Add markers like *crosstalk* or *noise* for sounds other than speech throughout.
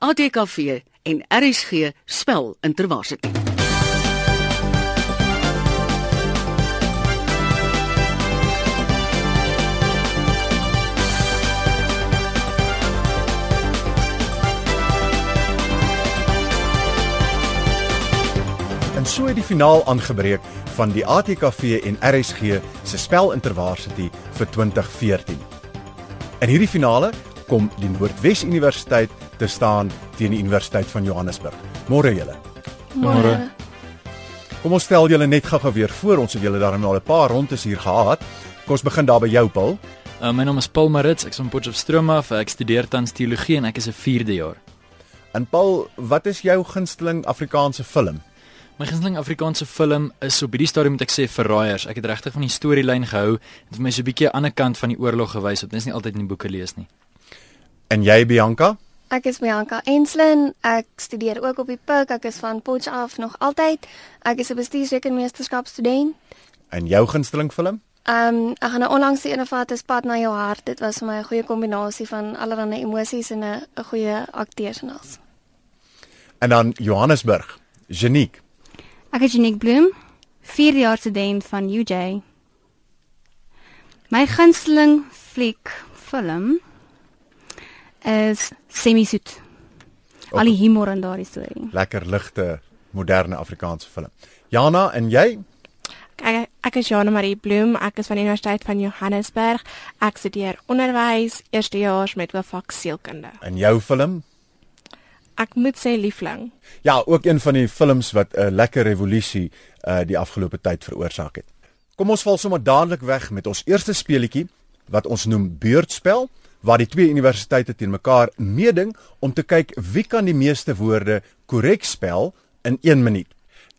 ATKV en RSG spel interwaarsit. En so het die finaal aangebreek van die ATKV en RSG se spel Intervarsity vir 2014. In hierdie finale kom die Noordwes Universiteit te staan teen die Universiteit van Johannesburg. Môre julle. Môre. Kom ons stel julle net gou-gou weer voor ons het julle daarmee al 'n paar rondes hier gehad. Kom ons begin daar by jou, Paul. Uh, my naam is Paul Marits, ek is van Potchefstroom af. Ek studeer tans teologie en ek is 'n 4de jaar. En Paul, wat is jou gunsteling Afrikaanse film? My gunsteling Afrikaanse film is op hierdie stadium moet ek sê Verraaiers. Ek het regtig van die storielyn gehou en vir my so 'n bietjie 'n ander kant van die oorlog gewys wat mens nie altyd in die boeke lees nie. En jy, Bianca? Ek is Bianca Enslin. Ek studeer ook op die PUK. Ek is van Potch af nog altyd. Ek is 'n bestuursrekenmeesterskap student. En jou gunsteling film? Ehm um, ek gaan nou onlangs die ene vat is Pad na jou hart. Dit was vir my 'n goeie kombinasie van allerlei emosies en 'n 'n goeie akteurs en alles. En dan Johannesburg. Geniek. Ek is Unique Bloem, 4 jaar student van UJ. My gunsteling fliek film is Semisoet. Al die humor in daardie storie. Lekker ligte, moderne Afrikaanse film. Jana, en jy? Ek ek is Jana Marie Bloem, ek is van die Universiteit van Johannesburg. Ek studeer onderwys, eerstejaars met hoofvak sielkunde. En jou film? Ek moet sê liefling. Ja, ook een van die films wat 'n lekker revolusie uh die afgelope tyd veroorsaak het. Kom ons val sommer dadelik weg met ons eerste speletjie wat ons noem beurtspel waar die twee universiteite teen mekaar meeding om te kyk wie kan die meeste woorde korrek spel in 1 minuut.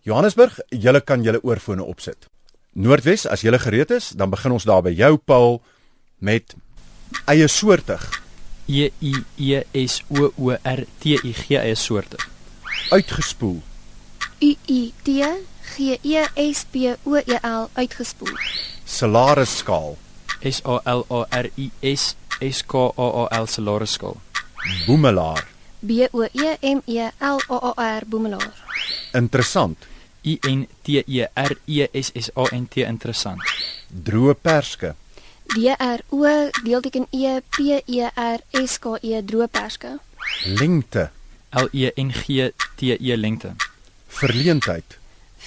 Johannesburg, julle kan julle oorfone opsit. Noordwes, as julle gereed is, dan begin ons daar by jou Paul met eie soortig, E I E S O O R T I G eie soorte. uitgespoel, U I T G E S P O E L uitgespoel. salarisskaal, S A L A R I S S K A A L salarisskaal. boemelaar, B O E M E L A A R boemelaar. interessant, I N T E R E S S A N T interessant. E droë perske, D R O deelteken E P E R S K E droëperske. lengte, L E N G T E lengte. verleentheid,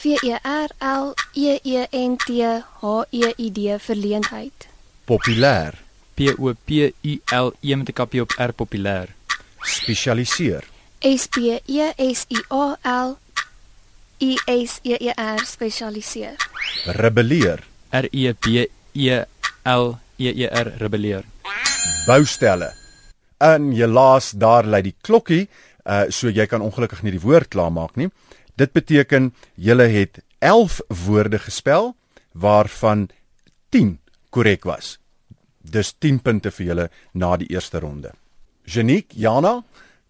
V E R L E E N T H E I D verleentheid. populêr, P O P U L E met 'n kappie op R populêr. spesialiseer, S P E S I A L I S E E R spesialiseer. rebelleer, R E B E L E E R rebelleer. boustelle. En helaas daar lê die klokkie, uh so jy kan ongelukkig nie die woord klaarmaak nie. Dit beteken julle het 11 woorde gespel waarvan 10 korrek was. Dis 10 punte vir julle na die eerste ronde. Janiek, Jana,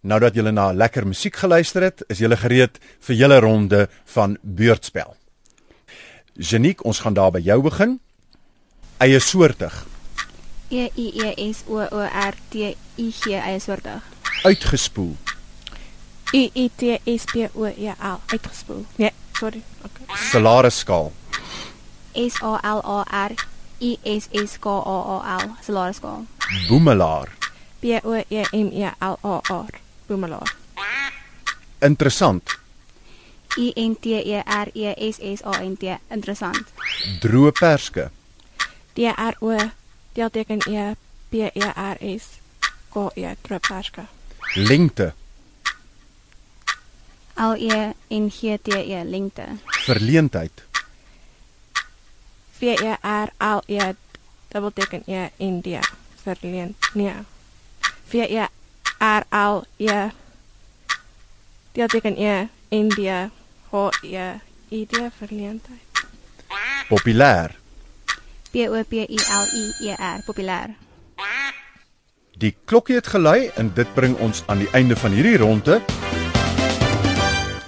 nou dat julle na lekker musiek geluister het, is julle gereed vir julle ronde van beurtspel. Janiek, ons gaan daar by jou begin. Eie soortig, E I E S O O R T I G eie soortig. uitgespoel, U I T S P O E L uitgespoel. Nee, sorry. Okay. salarisskaal, S A L A R I S S K A A L salarisskaal. boemelaar, B O E M E L A R boemelaar. interessant, I N T E R E S S A N T interessant. droë perske, D R O deelteken E P E R S K E droëperske. lengte, L E N G T E lengte. verleentheid, V E R L E dubbelteken E N D verleen. Nee. V E R L E deelteken E N D H E I D verleentheid. populêr, P O P U L I E R populêr. Die klokkie het gelui en dit bring ons aan die einde van hierdie ronde.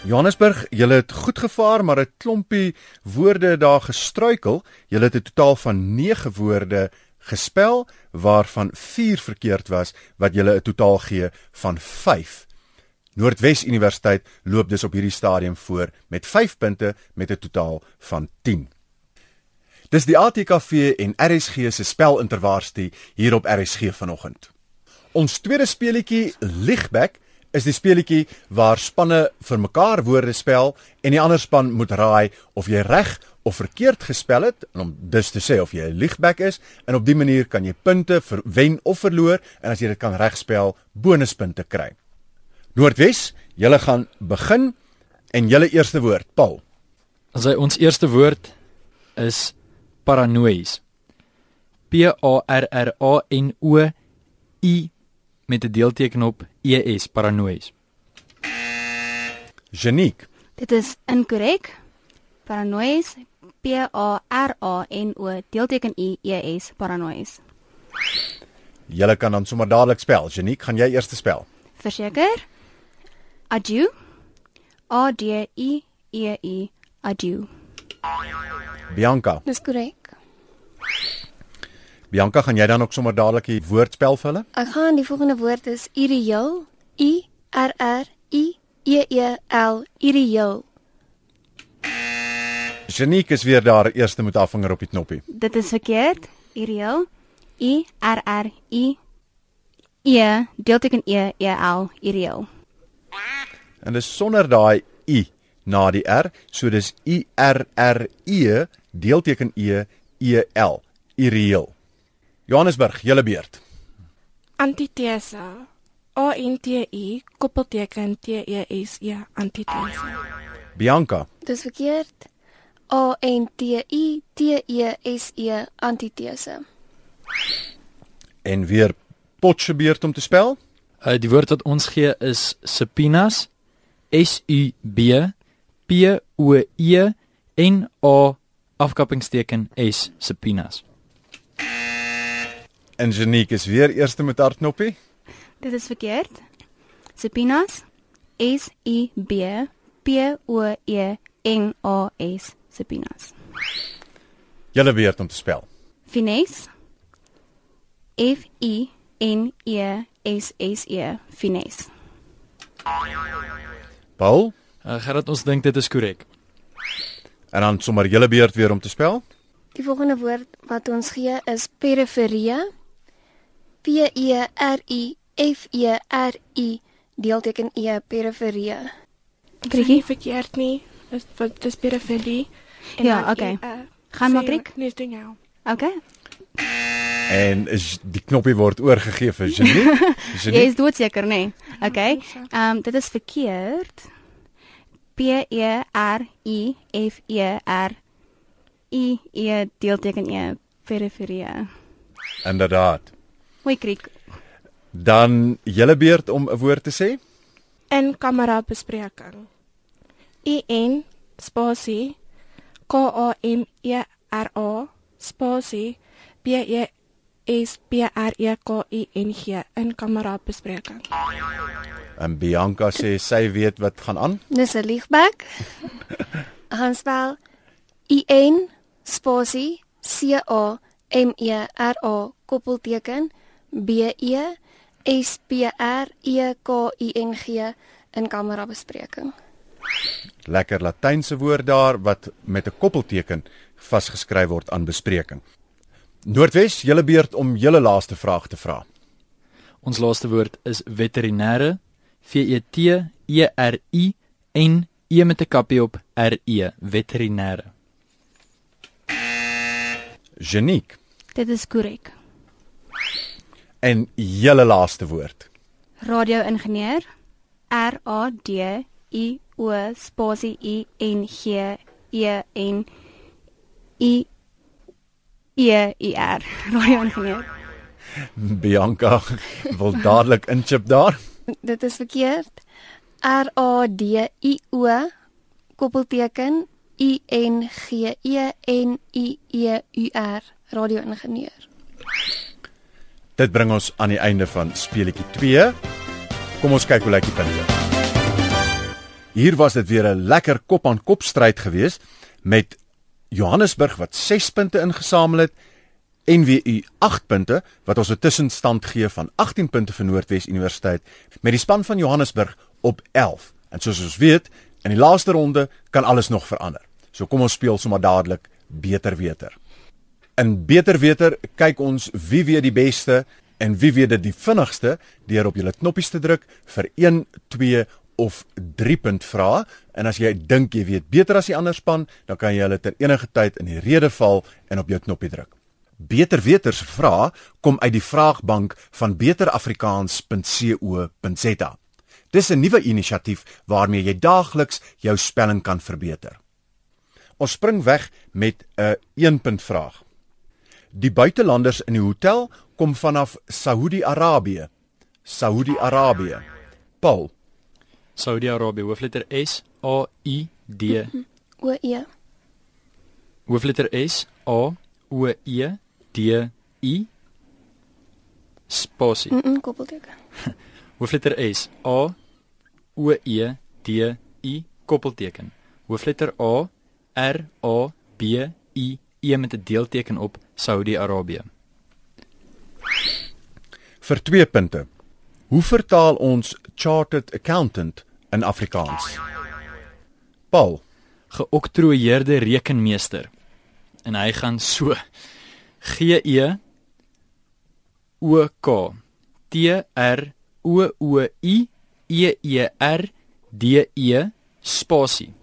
Johannesburg, julle het goed gevaar, maar 'n klompie woorde daar gestruikel. Julle het 'n totaal van 9 woorde gespel waarvan 4 verkeerd was wat julle 'n totaal gee van 5. Noordwes Universiteit loop dus op hierdie stadium voor met 5 punte met 'n totaal van 10. Dis die ATKV en RSG se spelintervarstie hier op RSG vanoggend. Ons tweede speletjie Ligback is die speletjie waar spanne vir mekaar woorde spel en die ander span moet raai of jy reg of verkeerd gespel het en om dus te sê of jy 'n liegback is en op dië manier kan jy punte vir wen of verloor en as jy dit kan regspel bonuspunte kry. Noordwes, julle gaan begin en julle eerste woord, Paul. As hy ons eerste woord is paranoïes. P A R R A N O I met 'n deelteken op E S paranoïes. Janiek, Dit is inkorrek. Paranoïes P A R A N O deelteken I E S paranoïes. julle kan dan sommer dadelik spel. Janiek, gaan jy eers spel? Verseker. Adieu. A D I E I adieu. Bianca, Dis korrek. Bianca, gaan jy dan ook sommer dadelik die woord spel vir hulle? Ek gaan die volgende woord is irreëel. I R R I E E L irreëel. Janiek is weer daar, eerste met haar vinger op die knoppie. Dit is verkeerd. Irreëel. I R R I E deelteken E E L irreëel. En dis sonder daai i na die r, so dis I R R E deelteken E E L, irreëel. Johannesburg, julle beurt. Antitese. A N T I koppelteken T E S E antitese. Bianca, Dis verkeerd. A N T I T E S E antitese. en weer Potse beurt om te spel. Uh die woord wat ons gee is subpoenas. S U B P O E N A afkappingsteken S subpoenas. En Janiek is weer eerste met haar knoppie. Dit is verkeerd. Subpoenas S U B P O E N A S subpoenas. Julle beurt om te spel. Finesse F I N E S S E finesse. Paul, Uh Gerard, ons dink dit is korrek. en dan sommer julle beurt weer om te spel. Die volgende woord wat ons gee is periferie. P E R I F E R I deelteken E periferie. Nie verkeerd nie. Dis wat dis periferie. Ja, okay. E, uh, Gaan maar, Griek. Nee, doen jou. Okay. En is die knoppie word oorgegee vir Janiek. Jy is doodseker, nê? Nee. Okay. Ehm um, dit is verkeerd. P E R I F E R I E deelteken E periferie. inderdaad. Hoi kriek. Dan julle beurt om 'n woord te sê. In kamera bespreking. I N spasie K A M E R A spasie B E S P R E K I N G in kamera bespreking. En Bianca sê sy weet wat gaan aan. Dis 'n liegback. Ek gaan *laughs* spel I N spasie C A M E R A koppelteken B E S P R E K I N G in kamera bespreking. Lekker Latynse woord daar wat met 'n koppelteken vasgeskryf word aan bespreking. Noordwes, julle beurt om julle laaste vraag te vra. Ons laaste woord is veterinêre. V E T E R I N E met 'n kappie op R E veterinêre. Janiek, Dit is korrek. En julle laaste woord. Radio-ingenieur R A D I O spasie I N G E N I E I R. Radio-ingenieur. Bianca wil dadelik inchip daar. Dit is verkeerd. R A D I O koppelteken I N G E N I E U R radio-ingenieur. Dit bring ons aan die einde van speletjie 2. Kom ons kyk hoe lyk die punte. Hier was dit weer 'n lekker kop-aan-kop stryd geweest met Johannesburg wat 6 punte ingesamel het NWU 8 punte wat ons 'n tussenstand gee van 18 punte vir Noordwes Universiteit met die span van Johannesburg op 11. En soos ons weet, in die laaste ronde kan alles nog verander. So kom ons speel sommer dadelik beter weter. In beter weter kyk ons wie weet die beste en wie weet dit die vinnigste deur op julle knoppies te druk vir 1, 2 of 3 punt vra en as jy dink jy weet beter as die ander span, dan kan jy hulle ter enige tyd in die rede val en op jou knoppie druk. Beter weters vra kom uit die vraagbank van beterafrikaans.co.za. Dis 'n nuwe inisiatief waarmee jy daagliks jou spelling kan verbeter. Ons spring weg met 'n 1 punt vraag. Die buitelanders in die hotel kom vanaf Saudi-Arabië. Saudi-Arabië. Paul, Saudi-Arabië, hoofletter S A I D. O E. Hoofletter S A O E D I spasie. Mm, -mm koppelteken. *laughs* Hoofletter S A O E D I koppelteken. Hoofletter A R A B I E met 'n deelteken op Saudi-Arabië. vir 2 punte. Hoe vertaal ons chartered accountant in Afrikaans? Paul, Geoktroeëerde rekenmeester. En hy gaan so G E O K T R O O I E E R D E spasie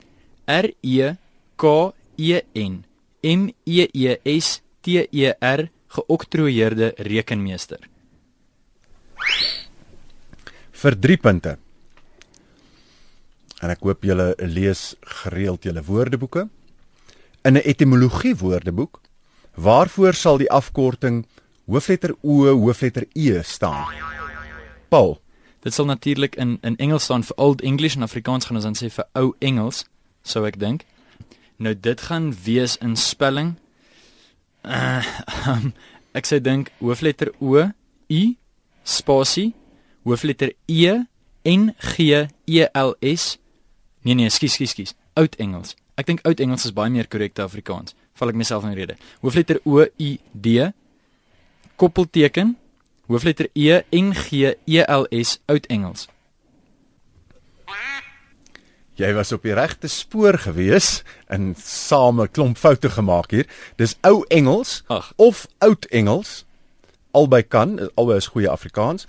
R E K E N M E E S T E R geoktroeëerde rekenmeester. vir 3 punte. En ek hoop julle lees gereeld julle woordeboeke. In 'n etimologie woordeboek, waarvoor sal die afkorting hoofletter O, hoofletter E staan? Paul, Dit sal natuurlik in in Engels staan vir Old English en Afrikaans gaan ons dan sê vir ou Engels, sou ek dink. Nou dit gaan wees in spelling. Uh, um, *laughs* ek sê dink hoofletter O, U, spasie, hoofletter E, N G E L S. Nee nee, skus skus skus. Oud Engels. Ek dink oud Engels is baie meer korrekte Afrikaans. Val ek myself in rede. Hoofletter O, U, D, koppelteken Hoofletter E N G E L S oud Engels. Jy was op die regte spoor gewees en same klomp foute gemaak hier. Dis ou Engels Ag. of oud Engels. Albei kan, albei is goeie Afrikaans.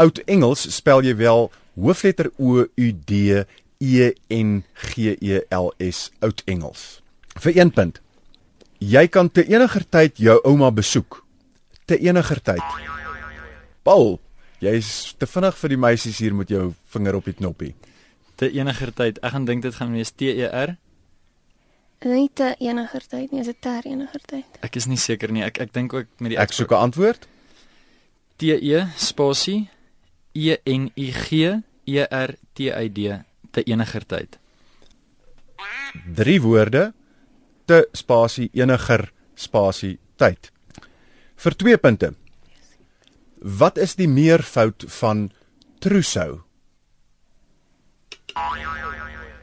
Oud Engels spel jy wel hoofletter O U D E N G E L S oud Engels. Vir 1 punt. Jy kan te eniger tyd jou ouma besoek. Te eniger tyd. Paul, jy's te vinnig vir die meisies hier met jou vinger op die knoppie. Te eniger tyd. Ek gaan dink dit gaan wees T E R. Nie te eniger tyd nie, is dit ter eniger tyd. Ek is nie seker nie. Ek ek dink ook met die Ek soek 'n antwoord. T E spasie E N I G E R T I D te eniger tyd. drie woorde te spasie eniger spasie tyd. Vir 2 punte. Wat is die meervoud van trousseau?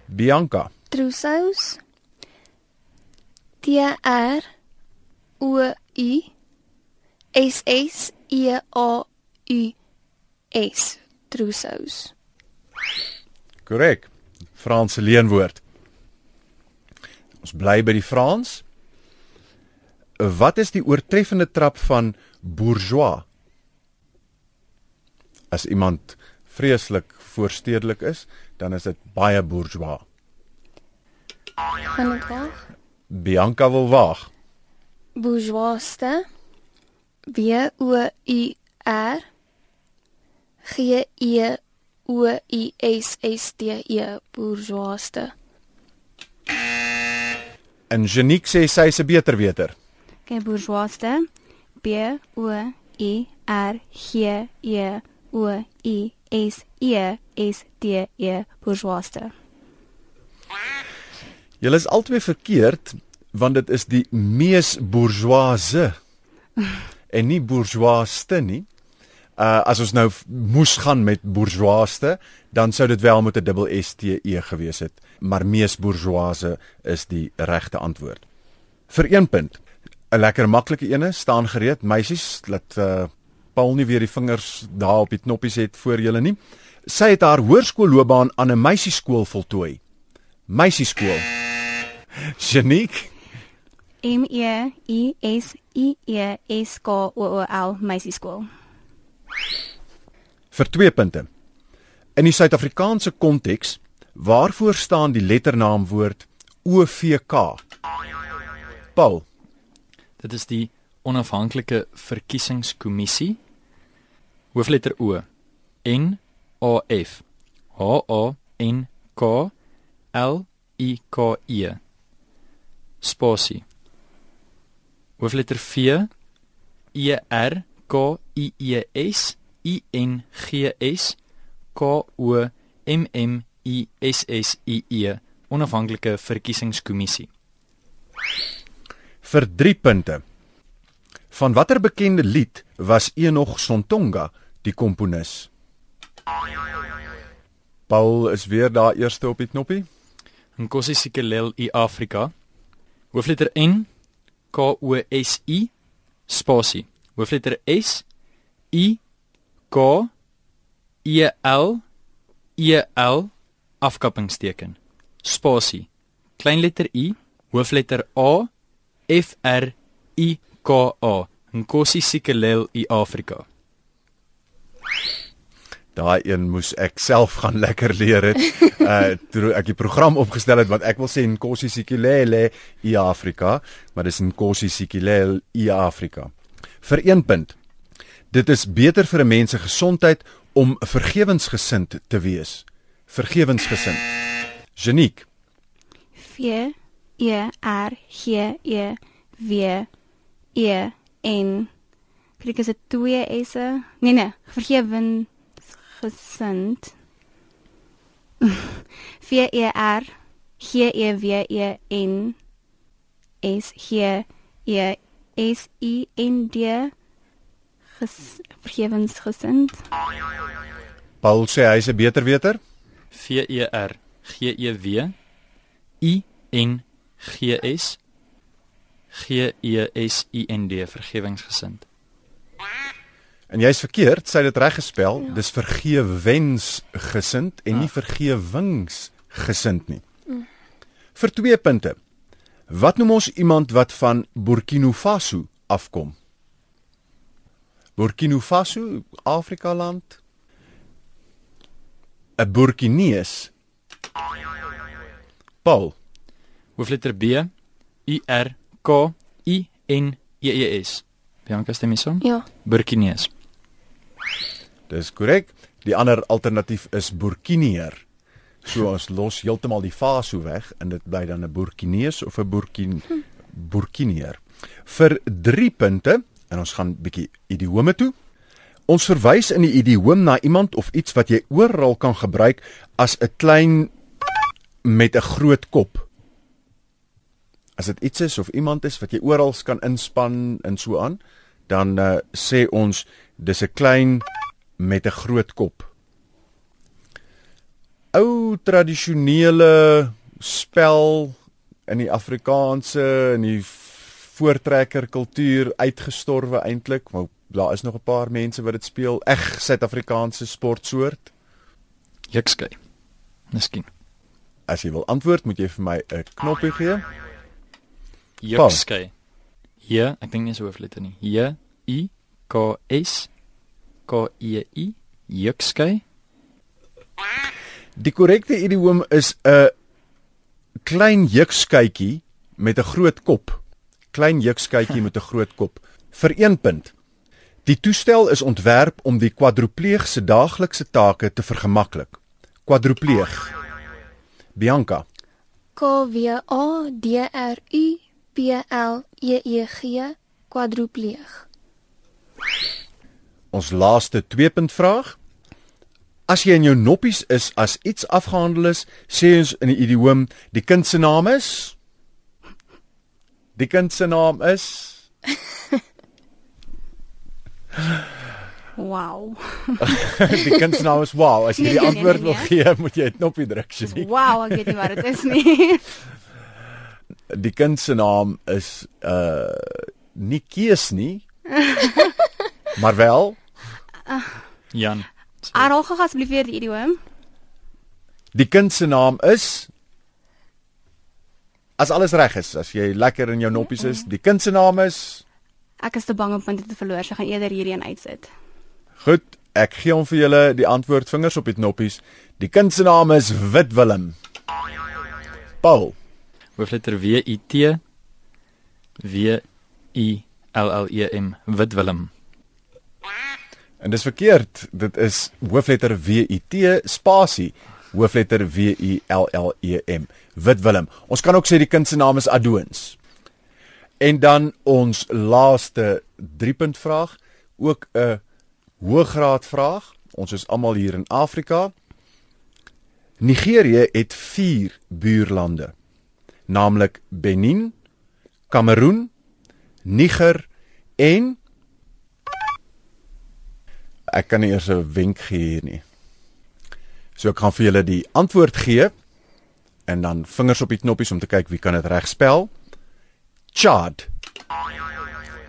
Bianca, Trousseaus. T R O U S S E A U S. Trousseaus. korrek. Franse leenwoord. Ons bly by die Frans. Wat is die oortreffende trap van bourgeois? As iemand vreeslik voorstedelik is, dan is dit baie bourgeois. Gaan dit waag? Bianca wil waag. Bourgeoiste. B O U R G E O U S S T E bourgeoiste. En Janique sê sy is 'n beter weter. Okay, bourgeoiste. B O I R G E O I S E S T E bourgeoiste. Julle is albei verkeerd want dit is die mees bourgeoise *laughs* en nie bourgeoiste nie. Uh as ons nou moes gaan met bourgeoiste, dan sou dit wel met 'n dubbel S T E gewees het, maar mees bourgeoise is die regte antwoord. Vir 1 punt. 'n Lekker maklike ene, staan gereed, meisies, laat uh Paul nie weer die vingers daar op die knoppies het voor julle nie. Sy het haar hoërskoolloopbaan aan 'n meisieskool voltooi. Meisieskool. Janiek, M E I S I E S K O O L meisieskool. vir 2 punte. In die Suid-Afrikaanse konteks, waarvoor staan die letternaamwoord OVK? Paul, Dit is die onafhanklike verkiesingskommissie. Hoofletter O. N A F. H A N K L I K E. Spasie. Hoofletter V. E R K I E S I N G S K O M M I S S I E. Onafhanklike verkiesingskommissie. vir 3 punte. Van watter bekende lied was Enoch Sontonga die komponis? Paul is weer daar eerste op die knoppie. Nkosi Sikelel i Afrika. Hoofletter N K O S I spasie. Hoofletter S I K E L E L afkappingsteken. Spasie. Kleinletter I, hoofletter A F R I K A. Nkosi Sikelel i Afrika. Daai een moes ek self gaan *laughs* lekker leer het. Uh toe ek die program opgestel het want ek wil sê Nkosi Sikelele i Afrika, maar dis Nkosi Sikelel i Afrika. Vir 1 punt. Dit is beter vir 'n mens se gesondheid om vergewensgesind te wees. Vergewensgesind. Janiek, V E R G E W E N. Kyk is dit twee S'e? Nee nee, vergewensgesind. *laughs* V E R G E W E N S G E S I N D ges, vergewensgesind. Paul sê hy's 'n beter weter. V E R G E W I N G S G E S I N D vergewingsgesind. En jy's verkeerd, sy het dit reg gespel. Ja. Dis vergewensgesind en nie vergewingsgesind nie. Vir 2 punte. Wat noem ons iemand wat van Burkina Faso afkom? Burkina Faso, Afrika land. 'n Burkinees. Paul, Hoofletter B U R K I N E E S. Bianca stem jy saam? Ja. Burkinees. Dis korrek. Die ander alternatief is Burkineer. So ons los heeltemal die Faso weg en dit bly dan 'n Burkinees of 'n Burkin Burkineer. Vir 3 punte en ons gaan bietjie idiome toe. Ons verwys in die idioom na iemand of iets wat jy oral kan gebruik as 'n klein met 'n groot kop. As dit iets is of iemand is wat jy oral kan inspann en so aan, dan uh, sê ons dis 'n klein met 'n groot kop. Ou tradisionele spel in die Afrikaanse en die voortrekker kultuur uitgestorwe eintlik, maar daar is nog 'n paar mense wat dit speel. Eg Suid-Afrikaanse sportsoort. Jukskei. Miskien. As jy wil antwoord, moet jy vir my 'n knoppie gee. Jukskei. J, ek dink nie so hoofletter nie. J I K S K E I Jukskei. Die korrekte idioom is 'n klein jukskytjie met 'n groot kop. Klein jukskytjie met 'n groot kop. Vir 1 punt. Die toestel is ontwerp om die kwadropleeg se daaglikse take te vergemaklik. Kwadropleeg. Bianca, K W A D R U P L E E G kwadropleeg. Ons laaste 2 punt vraag. As jy in jou noppies is as iets afgehandel is, sê ons in die idioom die kind se naam is Die kind se naam is Wow. *laughs* die kind se naam is wow. As jy Nee, die nee, nee, antwoord nee, wil nee. gee, moet jy 'n knoppie druk, Shanique. Wow, ek weet nie wat dit is nie. *laughs* Die kind se naam is uh nie Kees nie. *laughs* maar wel Jan. Herhaal gou asseblief weer die idioom. Die kind se naam is As alles reg is, as jy lekker in jou noppies is, die kind se naam is Ek is te bang om punte te verloor, so gaan eerder hierdie een uitsit. Goed, ek gee hom vir julle die antwoord vingers op die knoppies. Die kind se naam is Wit Willem. Paul. Hoofletter W I T W I L L E M Wit Willem. En dis verkeerd. Dit is hoofletter W I T spasie hoofletter W I L L E M. Wit Willem. Ons kan ook sê die kind se naam is Adoons. En dan ons laaste 3 punt vraag, ook 'n hoëgraad vraag. Ons is almal hier in Afrika. Nigerië het 4 buurlande, naamlik Benin, Kameroen, Niger en ek kan nie eers 'n wenk gee hier nie. So ek gaan vir julle die antwoord gee en dan vingers op die knoppies om te kyk wie kan dit reg spel. Chad.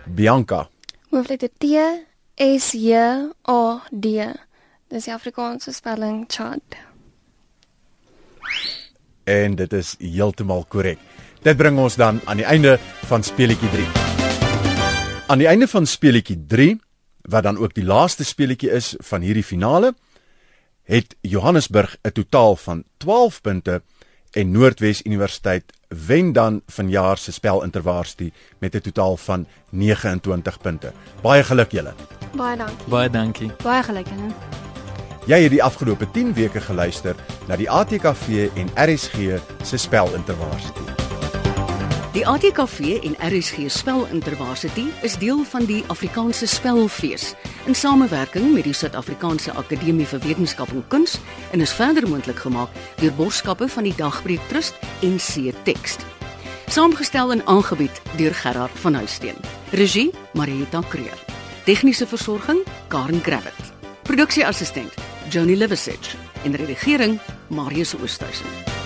Bianca. Hoofletter T S J A D. Dis die Afrikaanse spelling Chad. En dit is heeltemal korrek. Dit bring ons dan aan die einde van speletjie 3. Aan die einde van speletjie 3, wat dan ook die laaste speletjie is van hierdie finale, het Johannesburg 'n totaal van 12 punte en Noordwes Universiteit wen dan vanjaar se spelintervarsity met 'n totaal van 29 punte. Baie geluk julle. Baie dankie. Baie dankie. Baie geluk, hè. Jy het die afgelope 10 weke geluister na die ATKV en RSG se spelintervarsity. Die ATKV en RSG Spelintervarsity is deel van die Afrikaanse Spelfees in samewerking met die Suid-Afrikaanse Akademie vir Wetenskap en Kuns en is verder moontlik gemaak deur borgskappe van die Dagbreek Trust en C Tekst. Saamgestel en aangebied deur Gerard van Huisteen. Regie Marieta Kreer. Tegniese versorging Karen Gravett. Produksieassistent Johnny Liversidge en redigering Marius Oosthuizen.